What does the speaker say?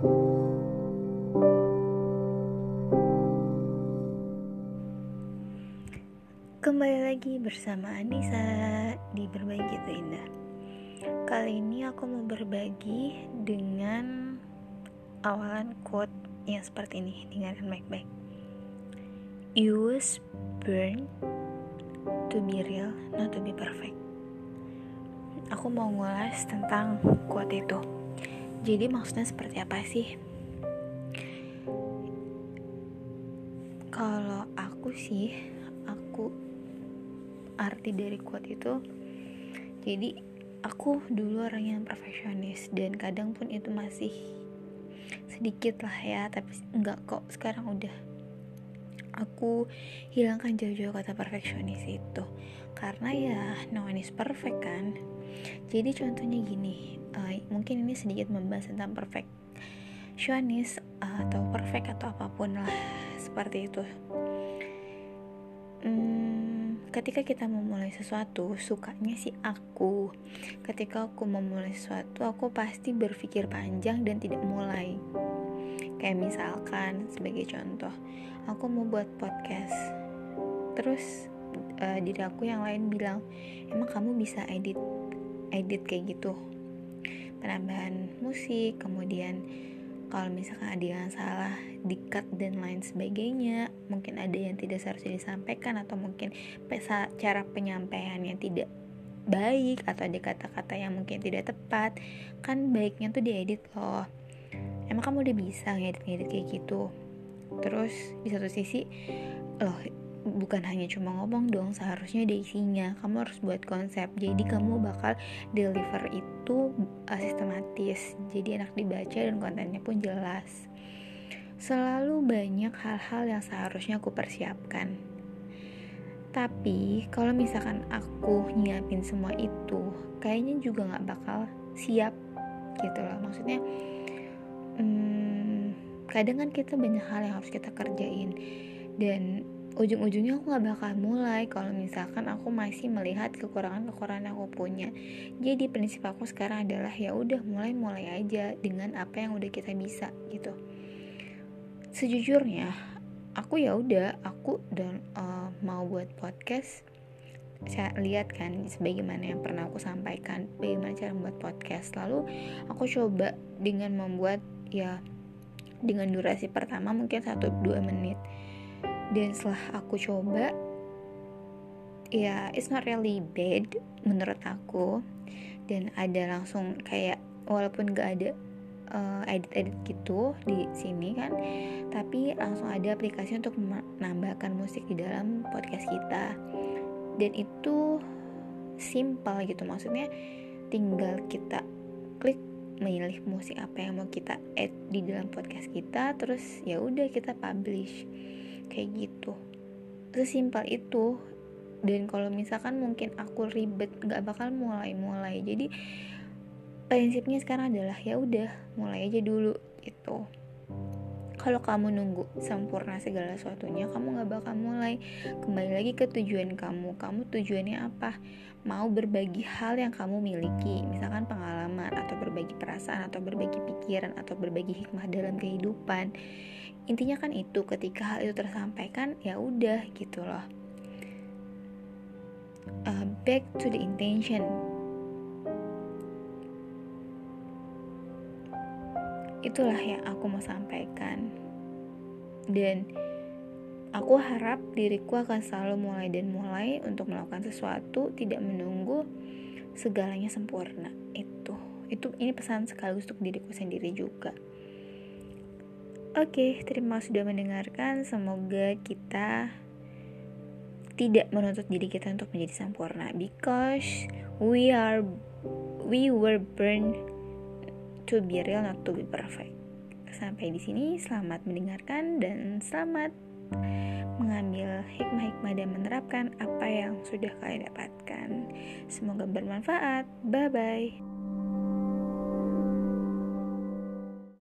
Kembali lagi bersama Anissa di Berbagi Itu Indah. Kali ini aku mau berbagi dengan awalan quote yang seperti ini Dengarkan baik-baik. You was born to be real, not to be perfect. Aku mau ngulas tentang quote itu Jadi maksudnya seperti apa sih? Kalau aku sih, aku arti dari quote itu jadi aku dulu orang yang perfeksionis dan kadang pun itu masih sedikit lah ya tapi enggak kok sekarang udah aku hilangkan jauh-jauh kata perfeksionis itu. Karena ya no one is perfect kan? Jadi contohnya gini uh, mungkin ini sedikit membahas tentang perfeksionis uh, atau perfect atau apa pun lah seperti itu. Ketika kita memulai sesuatu sukanya sih aku. Ketika aku memulai sesuatu aku pasti berpikir panjang dan tidak mulai kayak misalkan sebagai contoh aku mau buat podcast. Terus uh, diri aku yang lain bilang emang kamu bisa edit edit kayak gitu? Penambahan musik kemudian kalau misalkan ada yang salah dikat dan lain sebagainya mungkin ada yang tidak seharusnya disampaikan atau mungkin cara penyampaian yang tidak baik atau ada kata-kata yang mungkin tidak tepat kan baiknya tuh diedit loh emang kamu udah bisa ngedit-ngedit kayak gitu? Terus di satu sisi loh bukan hanya cuma ngomong dong seharusnya ada isinya. Kamu harus buat konsep. Jadi kamu bakal deliver itu uh, sistematis. Jadi enak dibaca dan kontennya pun jelas. Selalu banyak hal-hal yang seharusnya aku persiapkan. Tapi kalau misalkan aku nyiapin semua itu kayaknya juga nggak bakal siap gitu loh. Maksudnya hmm, kadang kan kita banyak hal yang harus kita kerjain. Dan ujung-ujungnya aku gak bakal mulai kalau misalkan aku masih melihat kekurangan-kekurangan aku punya. Jadi prinsip aku sekarang adalah ya udah mulai-mulai aja dengan apa yang udah kita bisa gitu. Sejujurnya aku ya udah aku dan uh, mau buat podcast. Saya lihat kan sebagaimana yang pernah aku sampaikan bagaimana cara membuat podcast. Lalu aku coba dengan membuat ya dengan durasi pertama mungkin 1-2 menit. Dan setelah aku coba ya it's not really bad menurut aku. Dan ada langsung kayak walaupun gak ada uh, edit-edit gitu di sini kan tapi langsung ada aplikasi untuk menambahkan musik di dalam podcast kita. Dan itu simple gitu maksudnya tinggal kita klik memilih musik apa yang mau kita add di dalam podcast kita terus ya udah kita publish. Kayak gitu. Sesimpel itu. Dan kalau misalkan mungkin aku ribet nggak bakal mulai-mulai. Jadi prinsipnya sekarang adalah ya udah mulai aja dulu gitu. Kalau kamu nunggu sempurna segala sesuatunya kamu nggak bakal mulai. Kembali lagi ke tujuan kamu. Kamu tujuannya apa? Mau berbagi hal yang kamu miliki. Misalkan pengalaman atau perasaan atau berbagi pikiran atau berbagi hikmah dalam kehidupan. Intinya kan itu ketika hal itu tersampaikan ya udah gitu loh. Uh, back to the intention. Itulah yang aku mau sampaikan. Dan aku harap diriku akan selalu mulai dan mulai untuk melakukan sesuatu tidak menunggu segalanya sempurna. Itu itu ini pesan sekaligus untuk diriku sendiri juga Oke, terima kasih sudah mendengarkan. Semoga kita tidak menuntut diri kita untuk menjadi sempurna because we are we were born to be real not to be perfect. Sampai di sini selamat mendengarkan dan selamat mengambil hikmah-hikmah dan menerapkan apa yang sudah kalian dapatkan. Semoga bermanfaat. Bye bye.